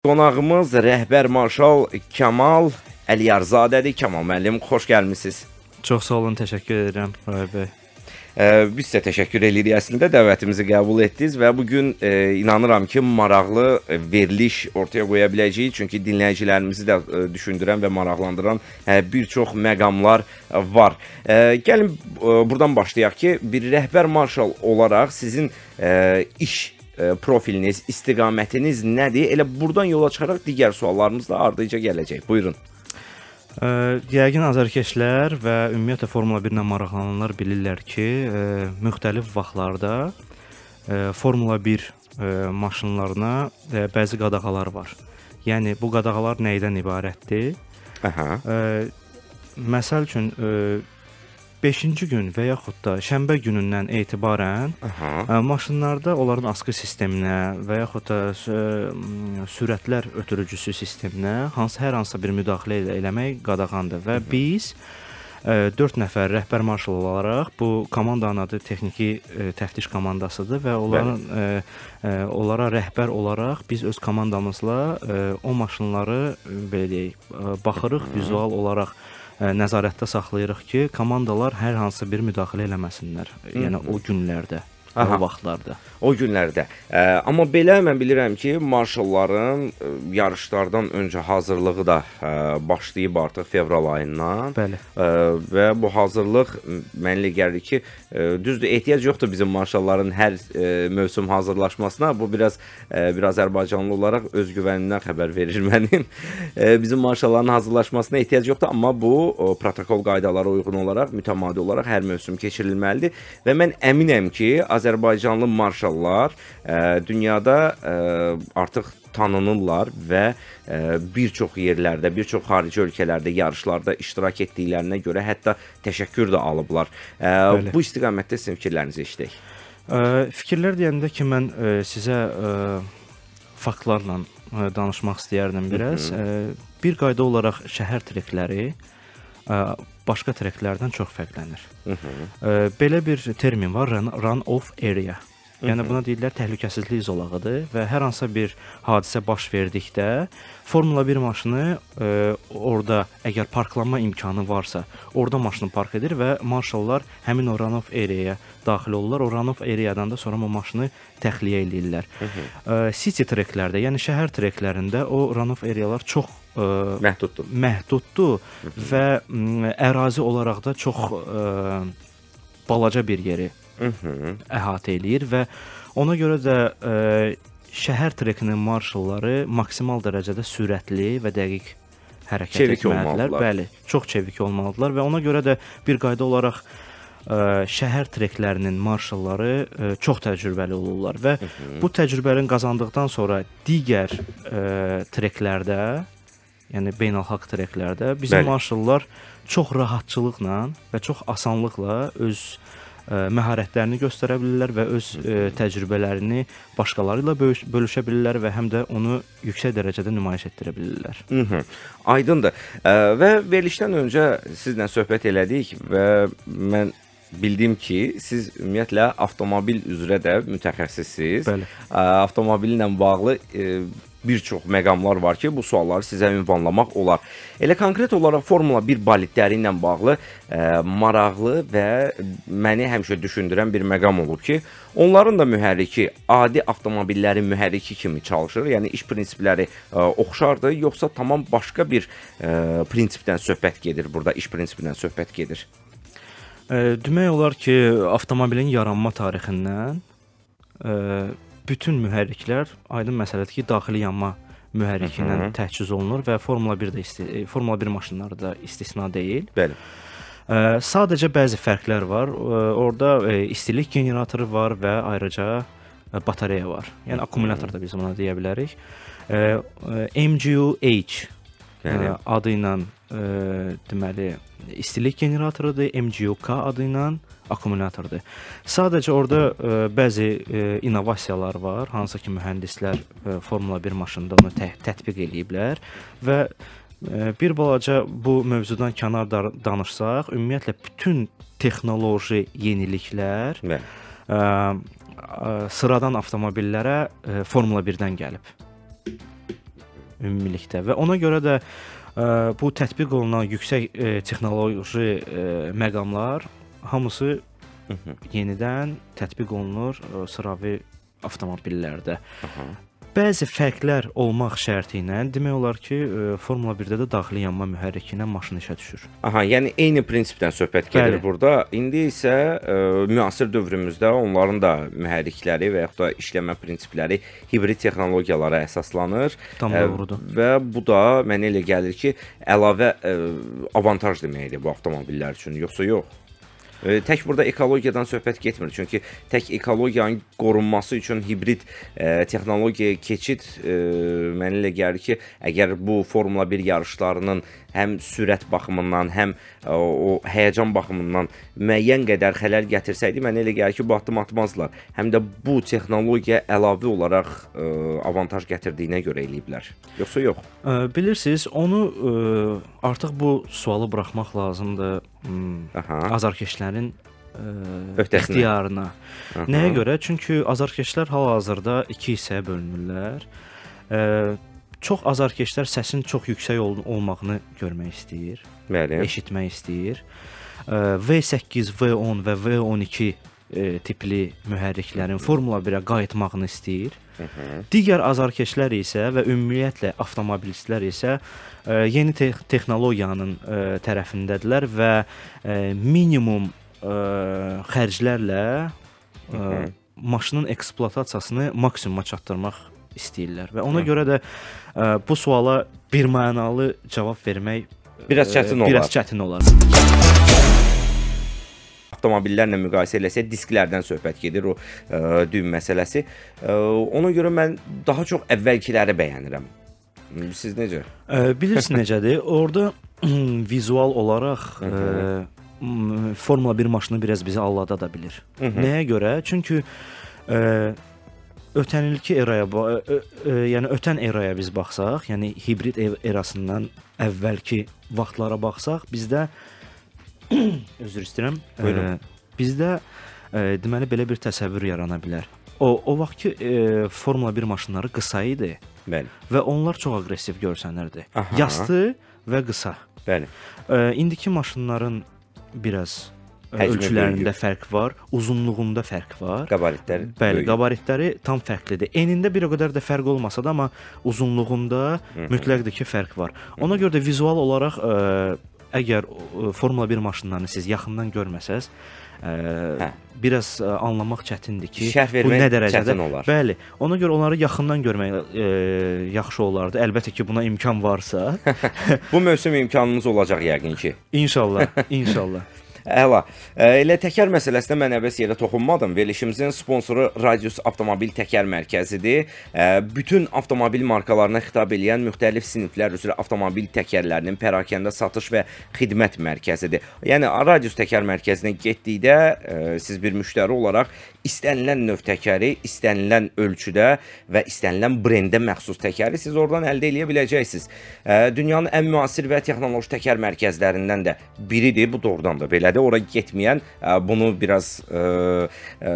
Qonağımız rəhbər marşal Kamal Əliyarzadədir. Kamal müəllim, xoş gəlmisiniz. Çox sağ olun, təşəkkür edirəm Rahib bəy. Ə, biz sizə təşəkkür edirik əslində dəvətimizi qəbul etdiniz və bu gün inanıram ki, maraqlı veriliş ortaya qoya biləcəyik. Çünki dinləyicilərimizi də e, düşündürən və maraqlandıran e, bir çox məqamlar e, var. E, gəlin e, buradan başlayaq ki, bir rəhbər marşal olaraq sizin e, iş profiliniz, istiqamətiniz nədir? Elə buradan yola çıxaraq digər suallarımız da ardıca gələcək. Buyurun. Ə, Yəqin azarkeşlər və ümumiyyətlə Formula 1 ilə maraqlananlar bilirlər ki, ə, müxtəlif vaxtlarda ə, Formula 1 ə, maşınlarına ə, bəzi qadağalar var. Yəni bu qadağalar nəydən ibarətdir? Aha. Ə, məsəl üçün ə, 5-ci gün və yaxud da şənbə günündən etibarən Aha. Ə, maşınlarda onların askı sisteminə və yaxud da sü- sürətlər ötürücüsü sisteminə hansı hər hansısa bir müdaxilə elə eləmək qadağandır. Və biz 4 nəfər rəhbər marşal olaraq bu komandanın adı texniki təftiş komandasıdır və onların ə, ə, onlara rəhbər olaraq biz öz komandamızla ə, o maşınları belə deyək, baxırıq vizual olaraq nəzarətdə saxlayırıq ki, komandalar hər hansı bir müdaxilə eləməsinlər. Yəni o günlərdə, Aha. o vaxtlarda. O günlərdə. Ə, amma belə mən bilirəm ki, marşalların ə, yarışlardan öncə hazırlığı da ə, başlayıb artıq fevral ayından. Bəli. Ə, və bu hazırlıq m, mənə elə gəlir ki, ə, düzdür, ehtiyac yoxdur bizim marşalların hər ə, mövsüm hazırlaşmasına. Bu biraz ə, bir Azərbaycanlı olaraq öz güvənimdən xəbər verir mənim. Ə, bizim marşalların hazırlaşmasına ehtiyac yoxdur, amma bu o, protokol qaydalara uyğun olaraq mütəmadi olaraq hər mövsüm keçirilməlidir və mən əminəm ki, Azərbaycanlı marşallar ə, dünyada ə, artıq tanınırlar və ə, bir çox yerlərdə, bir çox xarici ölkələrdə yarışlarda iştirak etdiklərinə görə hətta təşəkkür də alıblar. Ə, Bəli. bu istiqamətdə sizin fikirlərinizi eşidək. Ə, fikirlər deyəndə ki, mən ə, sizə ə, faktlarla ə, danışmaq istəyərdim biraz. Ə, bir qayda olaraq şəhər trekləri ə, başqa treklərdən çox fərqlənir. Hı -hı. Belə bir termin var, run, run off area. Yəni buna deyirlər təhlükəsizlik zolağıdır və hər hansısa bir hadisə baş verdikdə Formula 1 maşını ə, orada əgər parklanma imkanı varsa, orada maşını park edir və marşallar həmin o run off areaya daxil olurlar. O run off areadan da sonra o maşını təxliyə eləyirlər. Ə, city treklərdə, yəni şəhər treklərində o run off arealar çox ə, Məhduddur. məhduddur və m, ərazi olaraq da çox ə, balaca bir yeri Hı -hı. əhatə eləyir və ona görə də ə, şəhər trekinin marşalları maksimal dərəcədə sürətli və dəqiq hərəkət Çevik etməlidirlər. Bəli, çox çevik olmalıdırlar və ona görə də bir qayda olaraq ə, şəhər treklərinin marşalları ə, çox təcrübəli olurlar və bu təcrübəni qazandıqdan sonra digər ə, treklərdə, yəni beynəlxalq treklərdə bizim Bəli. marşallar çox rahatçılıqla və çox asanlıqla öz ə, məharətlərini göstərə bilirlər və öz ə, təcrübələrini başqaları ilə bölüş bölüşə bilirlər və həm də onu yüksək dərəcədə nümayiş etdirə bilirlər. Mhm. Aydındır. Ə, və verilişdən öncə sizlə söhbət elədik və mən bildim ki, siz ümumiyyətlə avtomobil üzrə də mütəxəssissiniz. Bəli. Avtomobillə bağlı bir çox məqamlar var ki, bu sualları sizə ünvanlamaq olar. Elə konkret olaraq Formula 1 bolidləri ilə bağlı ə, maraqlı və məni həmişə düşündürən bir məqam olub ki, onların da mühərriki adi avtomobillərin mühərriki kimi çalışır. Yəni iş prinsipləri ə, oxşardır, yoxsa tamam başqa bir ə, prinsipdən söhbət gedir burada, iş prinsipindən söhbət gedir. Ə, demək olar ki, avtomobilin yaranma tarixindən ə, bütün mühərriklər aydın məsələdir ki, daxili yanma mühərriki ilə təchiz olunur və Formula 1 də isti e, Formula 1 maşınları da istisna deyil. Bəli. Ə, sadəcə bəzi fərqlər var. Ə, orada ə, istilik generatoru var və ayrıca e, batareya var. Yəni akkumulyator da biz ona deyə bilərik. E, e, MGU-H yəni adı ilə e, deməli istilik generatorudur, MGU-K adı ilə akkumulyatordur. Sadəcə orada e, bəzi e, innovasiyalar var, hansı ki mühəndislər e, Formula 1 maşınında onu tə tətbiq eləyiblər və e, bir balaca bu mövzudan kənar danışsaq, ümumiyyətlə bütün texnoloji yeniliklər Bəli. ə, ə, sıradan avtomobillərə ə, Formula 1-dən gəlib. Ümumilikdə və ona görə də ə, bu tətbiq olunan yüksək ə, texnoloji ə, məqamlar hamısı yenidən tətbiq olunur ə, sıravi avtomobillərdə. Aha. Bəzi fərqlər olmaq şərti ilə demək olar ki, ə, Formula 1-də də daxili yanma mühərriki ilə maşın işə düşür. Aha, yəni eyni prinsipdən söhbət gedir Bəli. burada. İndi isə ə, müasir dövrümüzdə onların da mühərrikləri və yaxud da işləmə prinsipləri hibrid texnologiyalara əsaslanır. Tam doğrudur. Və bu da mənə elə gəlir ki, əlavə ə, avantaj deməkdir bu avtomobillər üçün, yoxsa yox? Tək burada ekologiyadan söhbət getmir. Çünki tək ekologiyanın qorunması üçün hibrid e, texnologiyaya keçid e, mənə elə gəlir ki, əgər bu Formula 1 yarışlarının həm sürət baxımından, həm e, o həyəcan baxımından müəyyən qədər xələl gətirsəydi, mənə elə gəlir ki, bu addım atmazdılar. Həm də bu texnologiya əlavə olaraq e, avantaj gətirdiyinə görə eləyiblər. Yoxsa yox? Ə, bilirsiniz, onu ə, artıq bu sualı buraxmaq lazımdır Aha. azarkeşlərin ə, ixtiyarına. Aha. Nəyə görə? Çünki azarkeşlər hal-hazırda 2 hissəyə bölünürlər. Ə, çox azarkeşlər səsin çox yüksək ol olmağını görmək istəyir, Bəli. eşitmək istəyir. Ə, V8, V10 və V12 ə, tipli mühərriklərin Formula 1-ə qayıtmağını istəyir. Digər azarkeşlər isə və ümumiyyətlə avtomobilistlər isə yeni te texnologiyanın tərəfindədirlər və minimum xərclərlə ə, maşının ekspluatasiyasını maksimuma çatdırmaq istəyirlər və ona görə də bu suala birmənalı cavab vermək Biraz çətin olar. Biraz çətin olar. Avtomobillərlə müqayisə eləsək disklərdən söhbət gedir o ə, düym məsələsi. Ə, ona görə mən daha çox əvvəlkiləri bəyənirəm. Siz necə? Ə, bilirsiniz necədir? Orda vizual olaraq ə, Formula 1 maşını biraz bizi allada da bilir. Nəyə görə? Çünki ə, ötən ilki eraya, ə, ə, yəni ötən eraya biz baxsaq, yəni hibrid erasından əvvəlki vaxtlara baxsaq, bizdə üzr istəyirəm. Buyurun. bizdə ə, deməli belə bir təsəvvür yarana bilər. O o vaxtki ə, Formula 1 maşınları qısa idi Bəli. və onlar çox aqressiv görsənirdi. Aha. Yastı və qısa. Bəli. Ə, indiki maşınların biraz ə, Həcmi ölçülərində böyüyüb. fərq var, uzunluğunda fərq var. Qabaritlər. Bəli, böyük. qabaritləri tam fərqlidir. Enində bir o qədər də fərq olmasa da, amma uzunluğunda mütləqdir ki, fərq var. Ona görə də vizual olaraq ə, əgər Formula 1 maşınlarını siz yaxından görməsəz, ə, Hə. biraz ə, anlamaq çətindir ki, bu nə dərəcədə olar. Bəli, ona görə onları yaxından görmək ə, yaxşı olardı. Əlbəttə ki, buna imkan varsa, Bu mövsüm imkanınız olacaq yəqin ki. inşallah, inşallah. Əla. Ə, Elə təkər məsələsinə mən əbəs yerə toxunmadım. Verilişimizin sponsoru Radius Avtomobil Təkər Mərkəzidir. Ə, Bütün avtomobil markalarına xitab edən müxtəlif siniflər üzrə avtomobil təkərlərinin pərakəndə satış və xidmət mərkəzidir. Yəni Radius Təkər Mərkəzinə getdikdə ə, siz bir müştəri olaraq istənilən növ təkəri, istənilən ölçüdə və istənilən brendə məxsus təkəri siz oradan əldə edə biləcəksiniz. Dünyanın ən müasir və texnoloji təkər mərkəzlərindən də biridir. Bu doğrudan da belədir. Ora getməyən ə, bunu biraz ə, ə,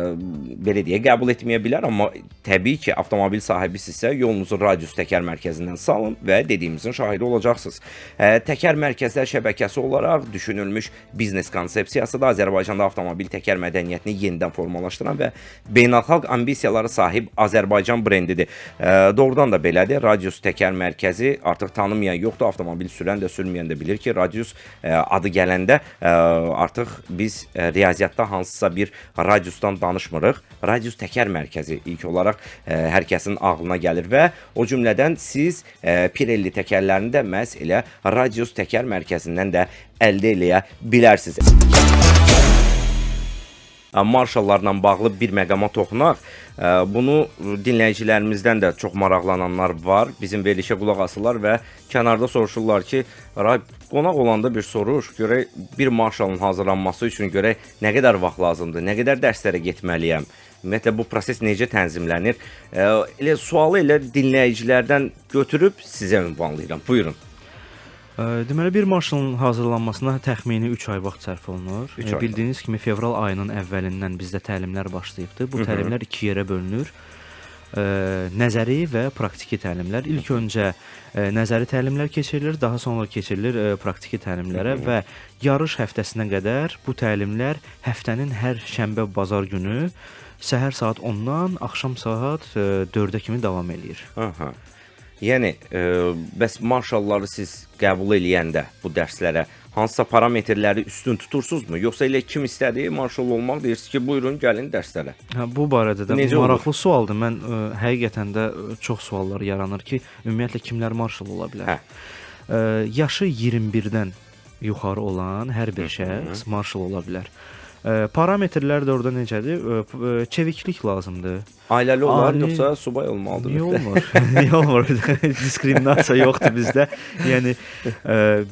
belə deyə qəbul etməyə bilər, amma təbii ki, avtomobil sahibisinizsə yolunuzu Radius Təkər Mərkəzindən salın və dediyimizin şahidi olacaqsınız. Ə, Təkər mərkəzlər şəbəkəsi olaraq düşünülmüş biznes konsepsiyası da Azərbaycanda avtomobil təkər mədəniyyətini yenidən formalaşdıran və beynəlxalq ambisiyalara sahib Azərbaycan brendidir. Ə, Doğrudan da belədir. Radius Təkər Mərkəzi artıq tanımayan yoxdur. Avtomobil sürən də, sürməyən də bilir ki, Radius ə, adı gələndə ə, artıq biz ə, riyaziyyatda hansısa bir radiusdan danışmırıq. Radius Təkər Mərkəzi ilk olaraq ə, hər kəsin ağlına gəlir və o cümlədən siz ə, Pirelli təkərlərini də məhz elə Radius Təkər Mərkəzindən də əldə eləyə bilərsiniz. Marşallarla bağlı bir məqama toxunaq. Bunu dinləyicilərimizdən də çox maraqlananlar var. Bizim verilişə qulaq asırlar və kənarda soruşurlar ki, qonaq olanda bir soruş, görək bir marşalın hazırlanması üçün görək nə qədər vaxt lazımdır, nə qədər dərslərə getməliyəm. Ümumiyyətlə bu proses necə tənzimlənir? Elə sualı elə dinləyicilərdən götürüb sizə ünvanlayıram. Buyurun. Deməli bir marşalın hazırlanmasına təxmini 3 ay vaxt sərf olunur. Üç ay. Bildiyiniz kimi fevral ayının əvvəlindən bizdə təlimlər başlayıbdı. Bu təlimlər 2 yerə bölünür. Nəzəri və praktiki təlimlər. İlk öncə nəzəri təlimlər keçirilir, daha sonra keçirilir praktiki təlimlərə və yarış həftəsinə qədər bu təlimlər həftənin hər şənbə bazar günü səhər saat 10-dan axşam saat ə, 4-ə kimi davam eləyir. Aha. Yəni, ə, bəs marşalları siz qəbul eləyəndə bu dərslərə hansısa parametrləri üstün tutursunuzmu, yoxsa elə kim istədi marşal olmaq deyirsiniz ki, buyurun gəlin dərslərə. Hə bu barədə də Necə maraqlı sualdır. Mən ə, həqiqətən də çox suallar yaranır ki, ümumiyyətlə kimlər marşal ola bilər? Hə. Ə, yaşı 21-dən yuxarı olan hər bir şəxs marşal ola bilər. Ə, parametrlər də orada necədir? Çeviklik lazımdır. Ailəli olar, Ali- yoxsa subay olmalıdır? Niyə olmur? Niyə olmur? Diskriminasiya yoxdur bizdə. Yəni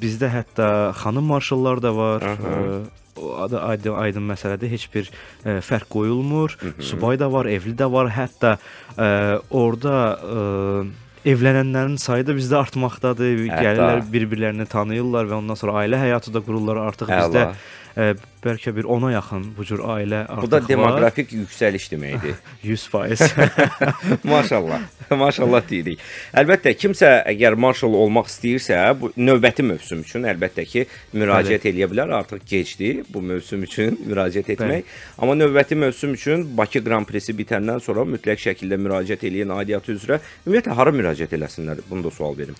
bizdə hətta xanım marşallar da var. Aha. Adı aydın, aydın məsələdir. Heç bir ə, fərq qoyulmur. Subay da var, evli də var. Hətta ə, orada ə, evlənənlərin sayı da bizdə artmaqdadır. Hətta. Gəlirlər bir-birlərini tanıyırlar və ondan sonra ailə həyatı da qururlar. Artıq bizdə Əla. ə, bəlkə bir 10-a yaxın bu cür ailə artıq Bu da var. demoqrafik yüksəliş deməkdir. 100%. Maşallah. Maşallah deyirik. Əlbəttə kimsə əgər marşal olmaq istəyirsə, bu növbəti mövsüm üçün əlbəttə ki, müraciət eləyə bilər. Artıq gecdir bu mövsüm üçün müraciət etmək. Amma növbəti mövsüm üçün Bakı Qran Prisi bitəndən sonra mütləq şəkildə müraciət eləyən aidiyyatı üzrə ümumiyyətlə hara müraciət eləsinlər? Bunu da sual verim.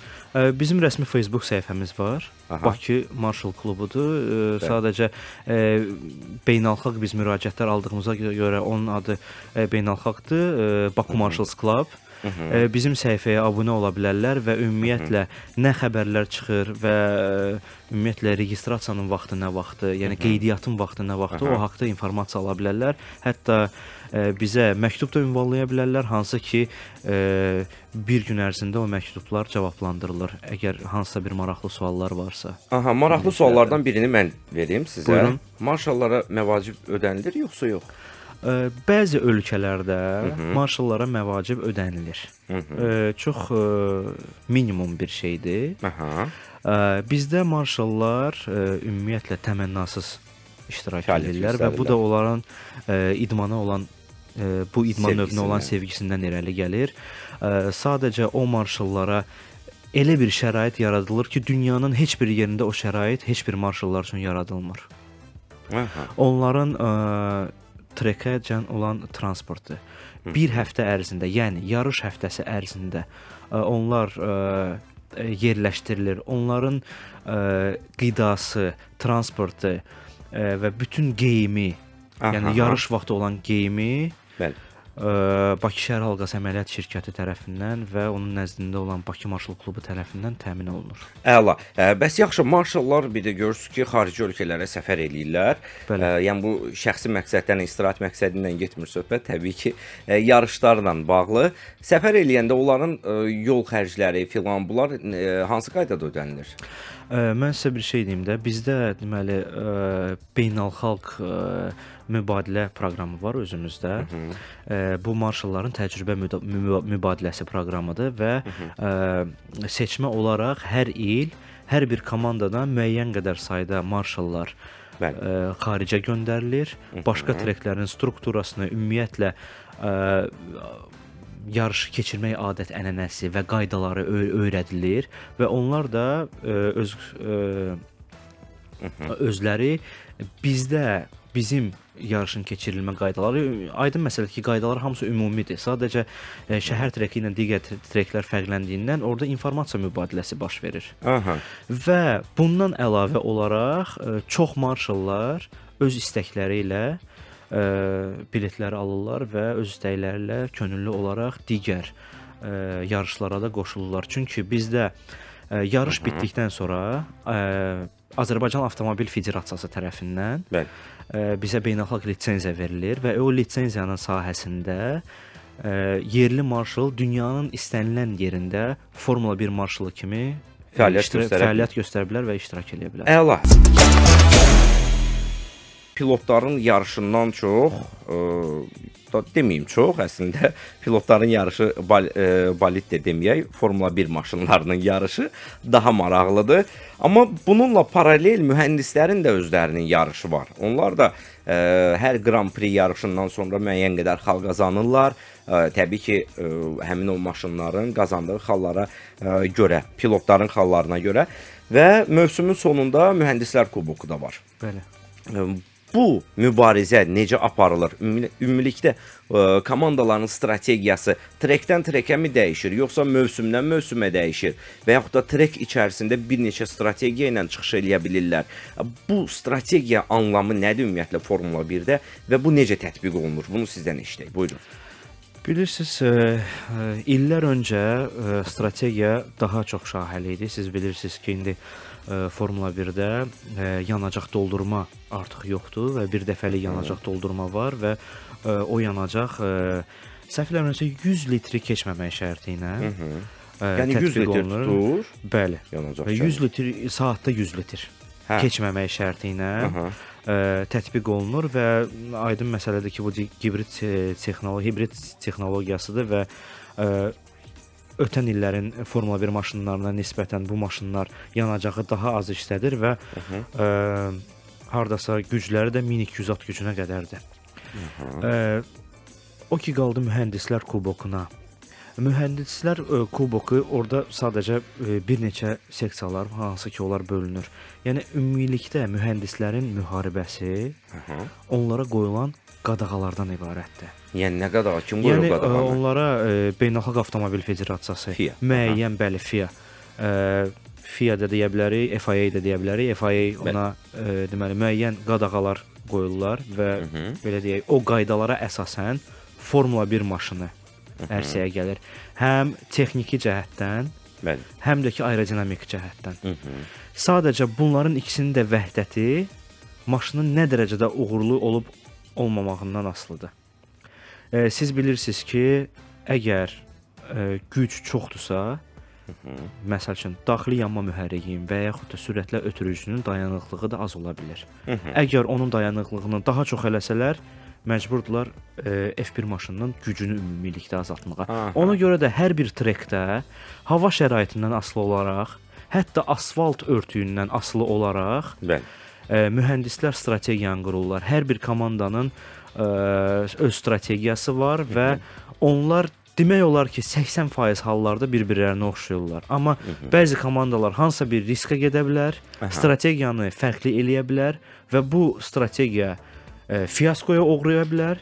Bizim rəsmi Facebook səhifəmiz var. Aha. Bakı Marshall klubudur. Ə, Sadəcə beynəlxalq biz müraciətlər aldığımıza gö- görə onun adı ə, beynəlxalqdır. Ə, Baku Marshalls Club. Ə, Bizim səhifəyə abunə ola bilərlər və ümumiyyətlə nə xəbərlər çıxır və ümumiyyətlə registrasiyanın vaxtı nə vaxtı, yəni qeydiyyatın vaxtı nə vaxtı, o haqqda informasiya ala bilərlər. Hətta bizə məktub da ünvanlaya bilərlər, hansı ki ə, bir gün ərzində o məktublar cavablandırılır. Əgər hansısa bir maraqlı suallar varsa. Aha, maraqlı suallardan birini mən verim sizə. Buyurun. Marşallara məvacib ödənilir yoxsa yox? Ə, Bəzi ölkələrdə marşallara məvacib ödənilir. Ə, Çox ə, minimum bir şeydir. Aha. Ə, Bizdə marşallar ə, ümumiyyətlə təmənnasız iştirak Fəaliyyət edirlər və bu da onların ə, idmana olan ə, bu idman növünə olan Sevgisindən. irəli gəlir. Ə, Sadəcə o marşallara elə bir şərait yaradılır ki, dünyanın heç bir yerində o şərait heç bir marşallar üçün yaradılmır. Aha. Onların ə, trekəcən olan transportu bir həftə ərzində, yəni yarış həftəsi ərzində ə, onlar ə, ə, yerləşdirilir. Onların ə, qidası, transportu ə, və bütün geyimi, Aha, yəni aha. yarış vaxtı olan geyimi Bəli. ə, Bakı Şəhər Halqası Əməliyyat Şirkəti tərəfindən və onun nəzdində olan Bakı Marşal Klubu tərəfindən təmin olunur. Əla. Ə, bəs yaxşı marşallar bir də görürsüz ki, xarici ölkələrə səfər eləyirlər. Bəli. Ə, yəni bu şəxsi məqsəddən, istirahət məqsədindən getmir söhbət. Təbii ki, ə, yarışlarla bağlı. Səfər eləyəndə onların ə, yol xərcləri filan bunlar ə, hansı qaydada ödənilir? Ə, Mən sizə bir şey deyim də, bizdə deməli ə, beynəlxalq ə, mübadilə proqramı var özümüzdə. Ə, Bu marşalların təcrübə mübadiləsi proqramıdır və ə, seçmə olaraq hər il hər bir komandadan müəyyən qədər sayda marşallar Bəli. ə, xaricə göndərilir. Başqa treklərin strukturasını, ümumiyyətlə ə, yarışı keçirmək adət-ənənəsi və qaydaları öyrədilir və onlar da ə, öz ə, özləri bizdə bizim yarışın keçirilmə qaydaları aydın məsələdir ki, qaydalar hamısı ümumidir. Sadəcə ə, şəhər treki ilə digər tre- treklər fərqləndiyindən orada informasiya mübadiləsi baş verir. Aha. Və bundan əlavə olaraq ə, çox marşallar öz istəkləri ilə ə, biletləri alırlar və öz istəkləri ilə könüllü olaraq digər ə, yarışlara da qoşulurlar. Çünki bizdə ə, yarış bitdikdən sonra ə, Azərbaycan Avtomobil Federasiyası tərəfindən Bəli. ə, bizə beynəlxalq litsenziya verilir və o litsenziyanın sahəsində ə, yerli marşal dünyanın istənilən yerində Formula 1 marşalı kimi Fəaliyyət iştira- göstərə fəaliyyət göstərə bilər və iştirak edə bilər. Əla. Pilotların yarışından çox, ə, da deməyim çox, əslində pilotların yarışı bal, ə, bolid də deməyək, Formula 1 maşınlarının yarışı daha maraqlıdır. Amma bununla paralel mühəndislərin də özlərinin yarışı var. Onlar da ə, hər Grand Prix yarışından sonra müəyyən qədər xal qazanırlar. Ə, təbii ki, ə, həmin o maşınların qazandığı xallara ə, görə, pilotların xallarına görə və mövsümün sonunda mühəndislər kuboku da var. Bəli. Bu mübarizə necə aparılır? Ümumi- Ümumilikdə ə, komandaların strategiyası trekdən trekəmi dəyişir, yoxsa mövsümdən mövsümə dəyişir və yaxud da trek içərisində bir neçə strategiya ilə çıxış eləyə bilirlər. Bu strategiya anlamı nədir ümumiyyətlə Formula 1-də və bu necə tətbiq olunur? Bunu sizdən eşidək. Buyurun. Bilirsiniz, ə, ə, illər öncə strategiya daha çox şahiəli idi. Siz bilirsiniz ki, indi Formula 1-də ə, yanacaq doldurma artıq yoxdur və bir dəfəlik yanacaq doldurma var və o yanacaq ə, səhv eləmirəmsə 100 litri keçməmək şərti ilə Yəni 100 tətbiq litr olunur. tutur, Bəli. yanacaq. Və 100 litr saatda 100 litr Hə. keçməmək şərti ilə Aha. ə, tətbiq olunur və aydın məsələdir ki, bu hibrid e, texnologiya, hibrid texnologiyasıdır və ə, ötən illərin Formula 1 maşınlarına nisbətən bu maşınlar yanacağı daha az işlədir və ə, hardasa gücləri də 1200 at gücünə qədərdir. Ə, o ki qaldı mühəndislər kubokuna. Mühəndislər ə, kuboku orada sadəcə ə, bir neçə seksiyalar var, hansı ki, onlar bölünür. Yəni ümumilikdə mühəndislərin müharibəsi Aha. onlara qoyulan qadağalardan ibarətdir. Yəni nə qədər kim qoyur Yəni ə, qadağanı? onlara ə, Beynəlxalq Avtomobil Federasiyası FIA. müəyyən bəli FIA. Ə, FIA da deyə bilərik, FIA da deyə bilərik. FIA ona ə, deməli müəyyən qadağalar qoyurlar və hı. belə deyək, o qaydalara əsasən Formula 1 maşını ərsəyə gəlir. Həm texniki cəhətdən, Bəli. həm də ki aerodinamik cəhətdən. Mhm. Sadəcə bunların ikisinin də vəhdəti maşının nə dərəcədə uğurlu olub olmamağından asılıdır. E, siz bilirsiniz ki, əgər e, güc çoxdursa, məsəl üçün daxili yanma mühərriyin və yaxud da sürətlə ötürücünün dayanıqlığı da az ola bilər. Əgər onun dayanıqlığını daha çox eləsələr, məcburdular e, F1 maşınının gücünü ümumilikdə azaltmağa. Aha. Ona görə də hər bir trekdə hava şəraitindən asılı olaraq, hətta asfalt örtüyündən asılı olaraq Bəli. ə, mühəndislər strategiyanı qururlar. Hər bir komandanın ə, öz strategiyası var və onlar demək olar ki, 80% hallarda bir-birlərinə oxşayırlar. Amma bəzi komandalar hansısa bir riskə gedə bilər, Aha. strategiyanı fərqli eləyə bilər və bu strategiya ə, fiaskoya uğraya bilər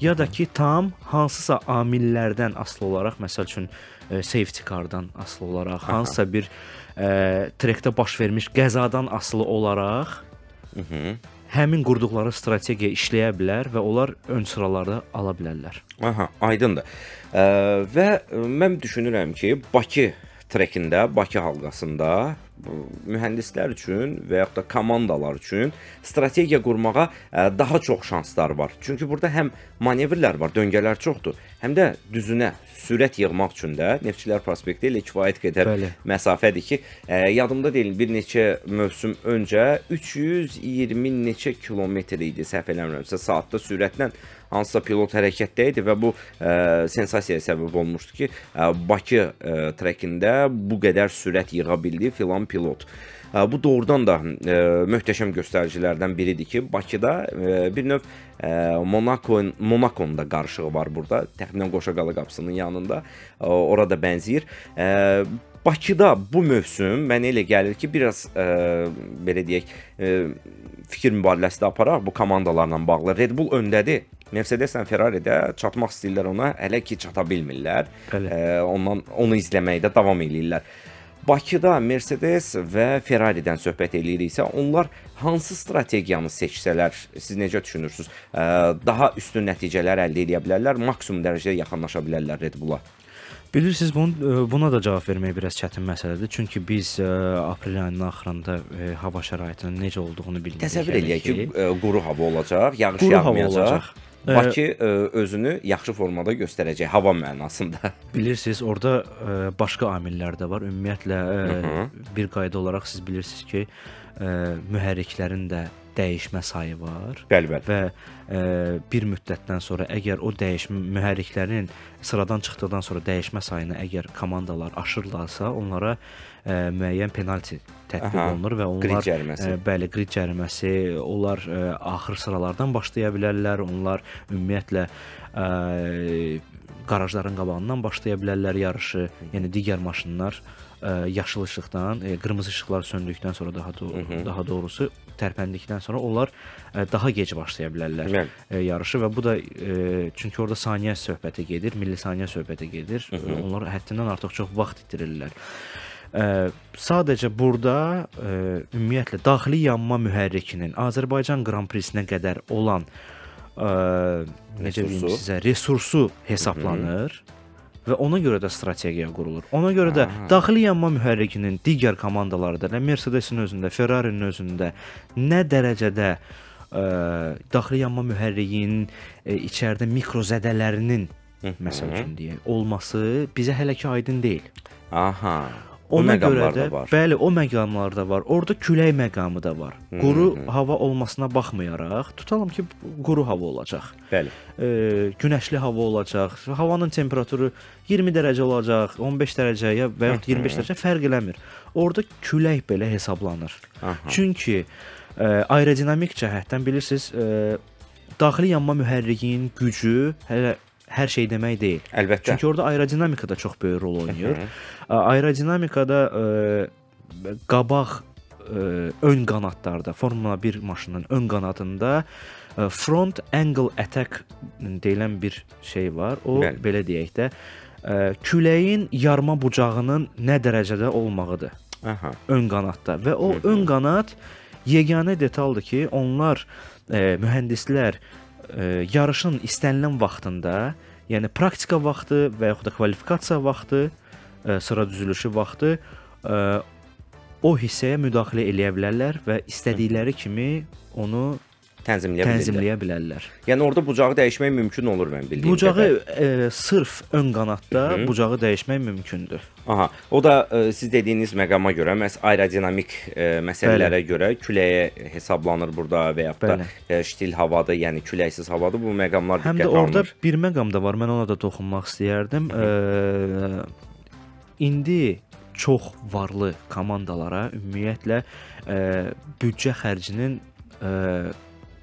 ya da ki, tam hansısa amillərdən asılı olaraq, məsəl üçün ə, safety car-dan asılı olaraq, hansısa bir ə, trekdə baş vermiş qəzadan asılı olaraq Mhm. həmin qurduqları strategiya işləyə bilər və onlar ön sıralarda ala bilərlər. Aha, aydındır. Ə, və mən düşünürəm ki, Bakı trekində, Bakı halqasında mühəndislər üçün və yaxud da komandalar üçün strategiya qurmağa ə, daha çox şanslar var. Çünki burada həm manevrlər var, döngələr çoxdur, həm də düzünə sürət yığmaq üçün də Neftçilər prospekti ilə kifayət qədər Bəli. məsafədir ki, ə, yadımda deyil bir neçə mövsüm öncə 320 neçə kilometr idi səhv eləmirəmsə saatda sürətlə hansısa pilot hərəkətdə idi və bu ə, sensasiyaya səbəb olmuşdu ki, ə, Bakı ə, trekində bu qədər sürət yığa bildi filan pilot. Ə, Bu doğrudan da ə, möhtəşəm göstəricilərdən biridir ki, Bakıda ə, bir növ ə, Monaco Monakonun da qarışığı var burada. Təxminən Qoşaqalı qapısının yanında. Ə, Orada bənzəyir. Ə, Bakıda bu mövsüm mənə elə gəlir ki, biraz ə, belə deyək, ə, fikir mübadiləsi də aparaq bu komandalarla bağlı. Red Bull öndədir. Mercedes-lə Ferrari də çatmaq istəyirlər ona, hələ ki çata bilmirlər. Bəli. Ə, ondan onu izləməkdə davam eləyirlər. Bakıda Mercedes və Ferrari-dən söhbət eləyiriksə, onlar hansı strategiyanı seçsələr, siz necə düşünürsüz? Daha üstün nəticələr əldə edə bilərlər, maksimum dərəcədə yaxınlaşa bilərlər Red Bulla. Bilirsiniz, bunu e, buna da cavab vermək biraz çətin məsələdir. Çünki biz ə, aprel ayının axırında ə, hava şəraitinin necə olduğunu bilmirik. Təsəvvür eləyək ki, ə, quru hava olacaq, yağış Quru hava yağmayacaq. olacaq. Bakı ə, özünü yaxşı formada göstərəcək hava mənasında. Bilirsiniz, orada ə, başqa amillər də var. Ümumiyyətlə ə, bir qayda olaraq siz bilirsiniz ki, ə, mühərriklərin də dəyişmə sayı var. Bəli, bəli. və ə, bir müddətdən sonra əgər o dəyişmə mühərriklərin sıradan çıxdıqdan sonra dəyişmə sayını əgər komandalar aşırırlarsa, onlara ə, müəyyən penalti tətbiq Aha, olunur və onlar qrid cəriməsi. ə, bəli, qrid cəriməsi, onlar ə, axır sıralardan başlaya bilərlər, onlar ümumiyyətlə ə, qarajların qabağından başlaya bilərlər yarışı, yəni digər maşınlar ə, yaşıl işıqdan, ə, qırmızı işıqlar söndükdən sonra daha doğru, daha doğrusu tərpəndikdən sonra onlar ə, daha gec başlaya bilərlər Bəli. ə, yarışı və bu da ə, çünki orada saniyə söhbəti gedir, milli saniyə söhbəti gedir. Ə, Onlar həddindən artıq çox vaxt itirirlər. Ə, sadəcə burada ə, ümumiyyətlə daxili yanma mühərrikinin Azərbaycan Qran Prisinə qədər olan ə, necə deyim Resursu. sizə resursu hesablanır və ona görə də strategiya qurulur. Ona görə də daxili yanma mühərrikinin digər komandalarda, nə Mercedes-in özündə, Ferrari-nin özündə nə dərəcədə ə, daxili yanma mühərrikinin ə, içəridə mikro zədələrinin məsəl üçün deyək, olması bizə hələ ki aydın deyil. Aha. Ona görə də var. bəli, o məqamlar da var. Orda külək məqamı da var. Quru hava olmasına baxmayaraq, tutalım ki, quru hava olacaq. Bəli. E, günəşli hava olacaq. Havanın temperaturu 20 dərəcə olacaq, 15 dərəcə ya və yaxud 25 dərəcə fərq eləmir. Orda külək belə hesablanır. Aha. Çünki ə, aerodinamik cəhətdən bilirsiniz, ə, daxili yanma mühərrikinin gücü hələ hər şey demək deyil. Əlbəttə. Çünki orada aerodinamika da çox böyük rol oynayır. Ə, Aerodinamikada ə, qabaq ə, ön qanadlarda Formula 1 maşınının ön qanadında ə, front angle attack deyilən bir şey var. O Bəli. belə deyək də ə, küləyin yarma bucağının nə dərəcədə olmağıdır Aha. ön qanadda və o ön qanad yeganə detaldır ki, onlar e, mühəndislər e, yarışın istənilən vaxtında, yəni praktika vaxtı və yaxud da kvalifikasiya vaxtı, e, sıra düzülüşü vaxtı e, o hissəyə müdaxilə eləyə bilərlər və istədikləri kimi onu Tənzimləyə bilirlər. tənzimləyə bilərlər. Yəni orada bucağı dəyişmək mümkün olur mən bildiyim Bucağı e, sırf ön qanadda bucağı dəyişmək mümkündür. Aha. O da e, siz dediyiniz məqama görə, məhz aerodinamik e, məsələlərə görə küləyə hesablanır burada və yaxud da Bəli. e, ştil havadır, yəni küləksiz havadır. Bu məqamlar Həm də diqqətə orada alınır. bir məqam da var. Mən ona da toxunmaq istəyərdim. Eee indi çox varlı komandalara ümumiyyətlə eee büdcə xərcinin eee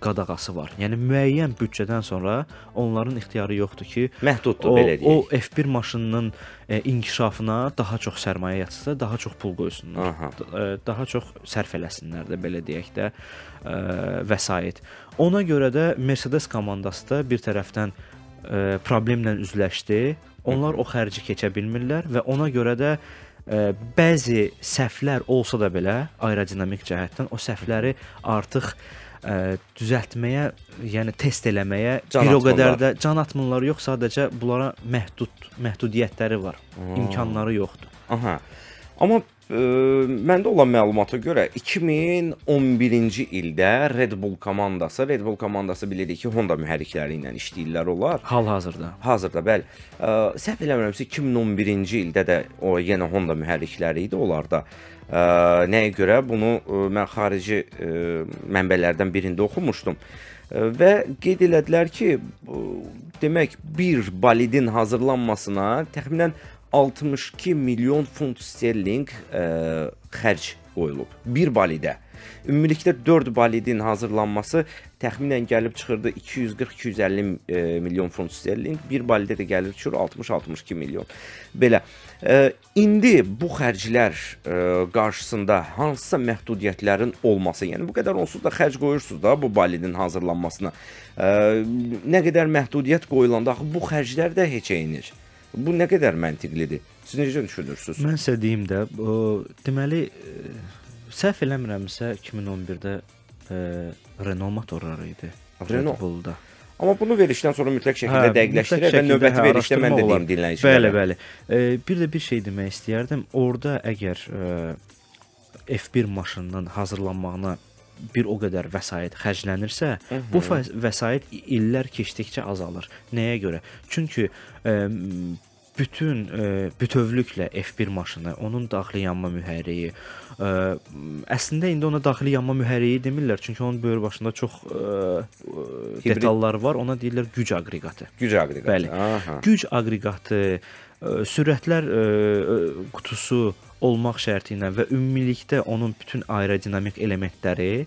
qadağası var. Yəni müəyyən büdcədən sonra onların ixtiyarı yoxdur ki, Məhduddur o, belə o deyək. F1 maşınının e, inkişafına daha çox sərmayə yatsınlar, daha çox pul qoysunlar. Aha. E, Daha çox sərf eləsinlər də belə deyək də e, vəsait. Ona görə də Mercedes komandası da bir tərəfdən e, problemlə üzləşdi. Onlar o xərci keçə bilmirlər və ona görə də e, bəzi səhvlər olsa da belə aerodinamik cəhətdən o səhvləri artıq ə, düzəltməyə, yəni test eləməyə Can bir o qədər atmırlar. də can atmırlar yox, sadəcə bunlara məhdud məhdudiyyətləri var. İmkanları yoxdur. Aha. Amma məndə olan məlumata görə 2011-ci ildə Red Bull komandası, Red Bull komandası bilirik ki, Honda mühərrikləri ilə işləyirlər onlar. Hal-hazırda. Hazırda bəli. Səhv eləmirəmsə 2011-ci ildə də o yenə Honda mühərrikləri idi onlarda. Nəyə görə bunu mən xarici mənbələrdən birində oxumuşdum. Və qeyd elədilər ki, demək bir bolidin hazırlanmasına təxminən 62 milyon funt sterling ə, xərc qoyulub bir bolidə. Ümumilikdə 4 bolidin hazırlanması təxminən gəlib çıxırdı 240-250 e, milyon funt sterling. Bir bolidə də gəlir çıxır 60-62 milyon. Belə. E, indi bu xərclər e, qarşısında hansısa məhdudiyyətlərin olması, yəni bu qədər onsuz da xərc qoyursunuz da bu bolidin hazırlanmasına. E, nə qədər məhdudiyyət qoyulanda axı bu xərclər də heç eynir. Bu nə qədər məntiqlidir? Siz necə düşünürsüz? Mən sizə deyim də, o deməli ə, səhv eləmirəmsə 2011-də ə, Renault motorları idi. Renault. Bullda. Amma bunu verişdən sonra mütləq şəkildə Hə, dəqiqləşdirək və növbəti hə, verişdə mən də deyim dinləyicilərə. Bəli, bəli. E, bir də bir şey demək istəyərdim. Orda əgər e, F1 maşınının hazırlanmağına bir o qədər vəsait xərclənirsə, bu fə- vəsait illər keçdikcə azalır. Nəyə görə? Çünki e, bütün e, bütövlüklə F1 maşını, onun daxili yanma mühərriki, e, əslində indi ona daxili yanma mühərriki demirlər, çünki onun böyür başında çox e, Hibrid. detallar var. Ona deyirlər güc aqreqatı. Güc aqreqatı. Bəli. Aha. Güc aqreqatı, ə, sürətlər ə, ə, qutusu olmaq şərti ilə və ümumilikdə onun bütün aerodinamik elementləri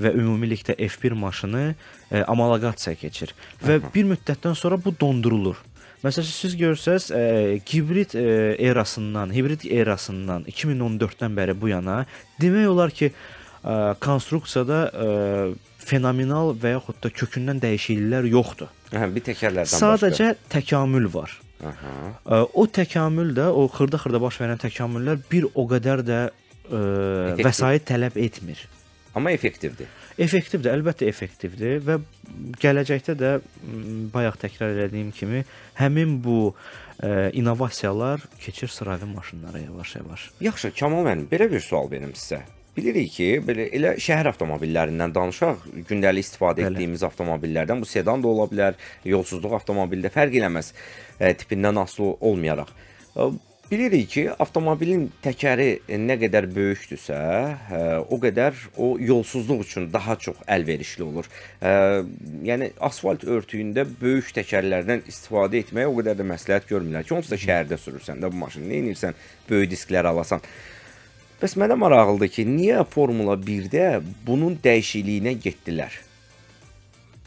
və ümumilikdə F1 maşını ə, amalaqasiya keçir və bir müddətdən sonra bu dondurulur. Məsələn siz görsəz, ə, hibrid ə, erasından, hibrid erasından 2014-dən bəri bu yana demək olar ki, ə, konstruksiyada ə, fenomenal və yaxud da kökündən dəyişikliklər yoxdur. Hə, bir təkərlərdən Sadəcə təkamül var. Aha. O təkamül də, o xırda-xırda baş verən təkamüllər bir o qədər də ə, Effektiv. vəsait tələb etmir. Amma effektivdir. Effektivdir, əlbəttə effektivdir və gələcəkdə də bayaq təkrar etdiyim kimi həmin bu ə, innovasiyalar keçir sıravi maşınlara yavaş-yavaş. Yaxşı, Kamal müəllim, belə bir sual verim sizə. Bilirik ki, belə elə şəhər avtomobillərindən danışaq, gündəlik istifadə Bəli. etdiyimiz avtomobillərdən bu sedan da ola bilər, yolsuzluq avtomobildə fərq eləməz, ə, tipindən asılı olmayaraq. Ə, Bilirik ki, avtomobilin təkəri nə qədər böyükdürsə, ə, o qədər o yolsuzluq üçün daha çox əlverişli olur. Yəni asfalt örtüyündə böyük təkərlərdən istifadə etməyə o qədər də məsləhət görmürlər ki, onsuz da şəhərdə sürürsən də bu maşını, nə edirsən, böyük disklər alasan. Bəs mənə maraqlıdır ki, niyə Formula 1-də bunun dəyişikliyinə getdilər?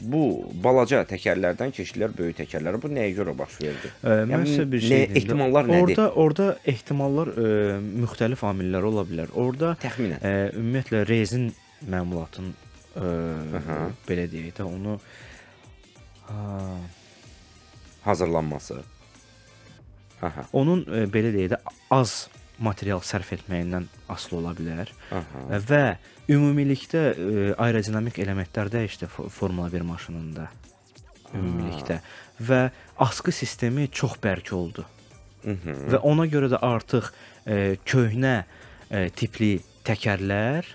Bu balaca təkərlərdən keçdilər böyük təkərlərə. Bu nəyə görə baş verdi? Mən Yəni, sizə bir nə- şey də, ehtimallar nədir? Orda orada ehtimallar ə, müxtəlif amillər ola bilər. Orda Təxminən. ə, ümumiyyətlə rezin məmulatın ə, Aha. belə deyək də onu ha, Hazırlanması. Aha, onun ə, belə deyək də az material sərf etməyindən asılı ola bilər aha. və ümumilikdə ə, aerodinamik elementlər dəyişdi fo- Formula 1 maşınında. Ümumilikdə və askı sistemi çox bərk oldu. Mhm. və ona görə də artıq e, köhnə e, tipli təkərlər,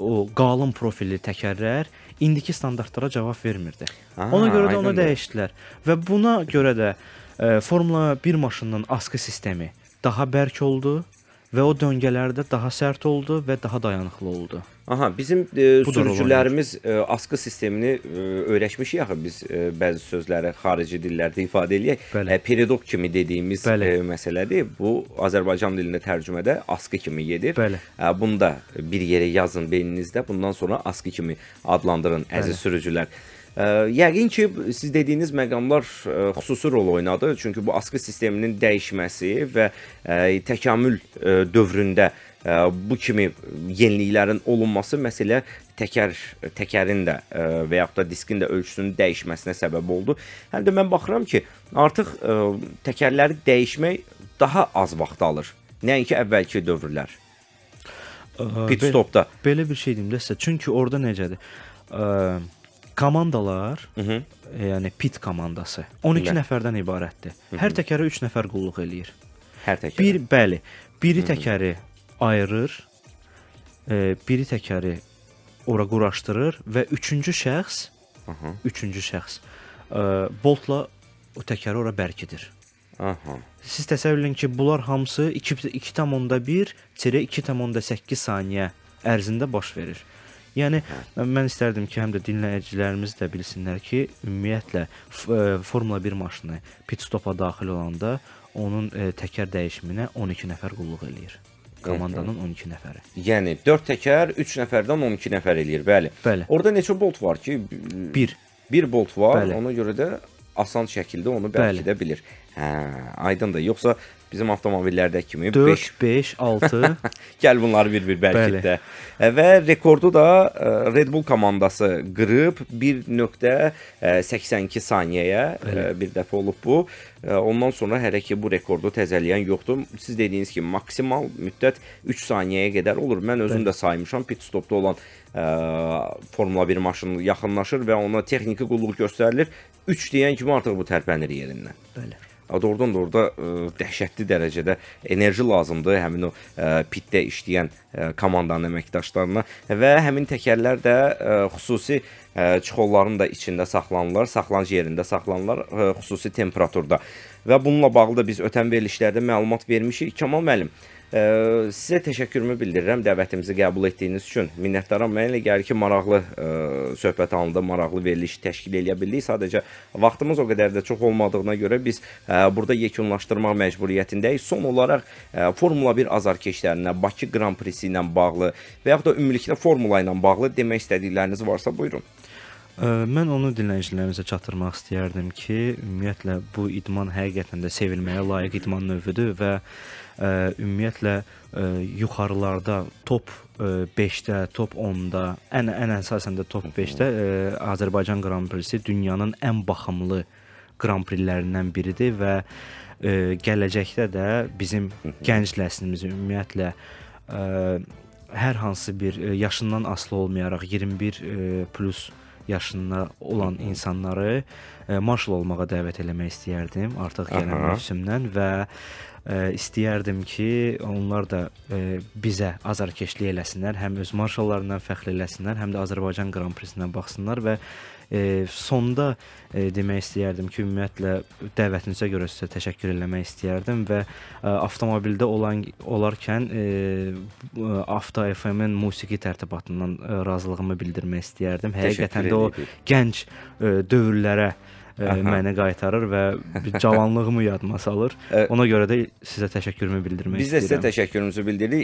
o qalın profilli təkərlər indiki standartlara cavab vermirdi. Aha, ona görə də onu aydındır. dəyişdilər və buna görə də e, Formula 1 maşınının askı sistemi daha bərk oldu və o döngələrdə daha sərt oldu və daha dayanıqlı oldu. Aha, bizim e, sürücülərimiz e, askı sistemini e, öyrəşmişik axı biz e, bəzi sözləri xarici dillərdə ifadə eləyək. Bəli. E, peridok kimi dediyimiz Bəli. e, məsələdir. Bu Azərbaycan dilində tərcümədə askı kimi gedir. Bəli. E, bunu da bir yerə yazın beyninizdə. Bundan sonra askı kimi adlandırın əziz sürücülər. Yəqin ki, siz dediyiniz məqamlar ə, xüsusi rol oynadı. Çünki bu askı sisteminin dəyişməsi və ə, təkamül ə, dövründə bu kimi yeniliklərin olunması məsələ təkər təkərin də və yaxud da diskin də ölçüsünün dəyişməsinə səbəb oldu. Həm də mən baxıram ki, artıq təkərləri dəyişmək daha az vaxt alır. Nəinki əvvəlki dövrlər. Pit stopda. Belə bir şey deyim də sizə. Çünki orada necədir? Ə, komandalar, Hı -hı. e, yəni pit komandası 12 Bəli. nəfərdən ibarətdir. Hər təkərə 3 nəfər qulluq eləyir. Hər təkər. Bir bəli, biri təkəri ayırır, e, biri təkəri ora quraşdırır və üçüncü şəxs, Aha. üçüncü şəxs e, boltla o təkəri ora bərkidir. Aha. Siz təsəvvür edin ki, bunlar hamısı 2.1-2.8 saniyə ərzində baş verir. Yəni mən istərdim ki, həm də dinləyicilərimiz də bilsinlər ki, ümumiyyətlə e, Formula 1 maşını pit stopa daxil olanda onun e, təkər dəyişiminə 12 nəfər qulluq eləyir. Komandanın 12 nəfəri. Yəni 4 təkər 3 nəfərdən 12 nəfər eləyir. Bəli. Bəli. Orada neçə bolt var ki? 1. Bir bolt var. Bəli. Ona görə də asan şəkildə onu bərkidə bilir. Hə, aydındır. Yoxsa Bizim avtomobillərdəki kimi 4, 5, 6 Gəl bunları bir-bir bərkit də. E, Və rekordu da e, Red Bull komandası qırıb 1.82 saniyəyə e, bir dəfə olub bu. E, Ondan sonra hələ ki bu rekordu təzələyən yoxdur. Siz dediyiniz kimi maksimal müddət 3 saniyəyə qədər olur. Mən özüm də saymışam pit stopda olan ə, Formula 1 maşını yaxınlaşır və ona texniki qulluq göstərilir. 3 deyən kimi artıq bu tərpənir yerindən. Bəli. Doğrudan da orada ə, dəhşətli dərəcədə enerji lazımdır həmin o ə, pitdə işləyən ə, komandanın əməkdaşlarına və həmin təkərlər də ə, xüsusi ə, çuxolların da içində saxlanılır, saxlanıc yerində saxlanılır ə, xüsusi temperaturda. Və bununla bağlı da biz ötən verilişlərdə məlumat vermişik. Kamal müəllim, ə, sizə təşəkkürümü bildirirəm dəvətimizi qəbul etdiyiniz üçün. Minnətdaram. Mənə elə gəlir ki, maraqlı ə, söhbət alındı, maraqlı veriliş təşkil edə bildik. Sadəcə vaxtımız o qədər də çox olmadığına görə biz ə, burada yekunlaşdırmaq məcburiyyətindəyik. Son olaraq ə, Formula 1 azarkeşlərinə, Bakı Qran Prisi ilə bağlı və yaxud da ümumilikdə formula ilə bağlı demək istədikləriniz varsa buyurun. Mən onu dinləyicilərimizə çatdırmaq istəyərdim ki, ümumiyyətlə bu idman həqiqətən də sevilməyə layiq idman növüdür və ümumiyyətlə yuxarılarda top 5-də, top 10-da, ən ən əsasən də top 5-də ə, Azərbaycan Qran Prisi dünyanın ən baxımlı Qran Prilərindən biridir və gələcəkdə də bizim gənc nəslimizi ümumiyyətlə hər hansı bir yaşından asılı olmayaraq 21 ə, plus yaşında olan insanları marşal olmağa dəvət eləmək istəyərdim artıq gələn mövsümdən və ə, istəyərdim ki, onlar da ə, bizə azarkeşlik eləsinlər, həm öz marşallarından fəxr eləsinlər, həm də Azərbaycan Qran Prisindən baxsınlar və ə, sonda ə, demək istəyərdim ki, ümumiyyətlə dəvətinizə görə sizə təşəkkür eləmək istəyərdim və ə, avtomobildə olan olarkən ə, ə, Avto FM-in musiqi tərtibatından ə, razılığımı bildirmək istəyərdim. Həqiqətən də o gənc ə, dövrlərə ə, Aha. mənə qaytarır və bir cavanlığımı yadıma salır. Ə, Ona görə də sizə təşəkkürümü bildirmək Biz də sizə istəyirəm. təşəkkürümüzü bildiririk.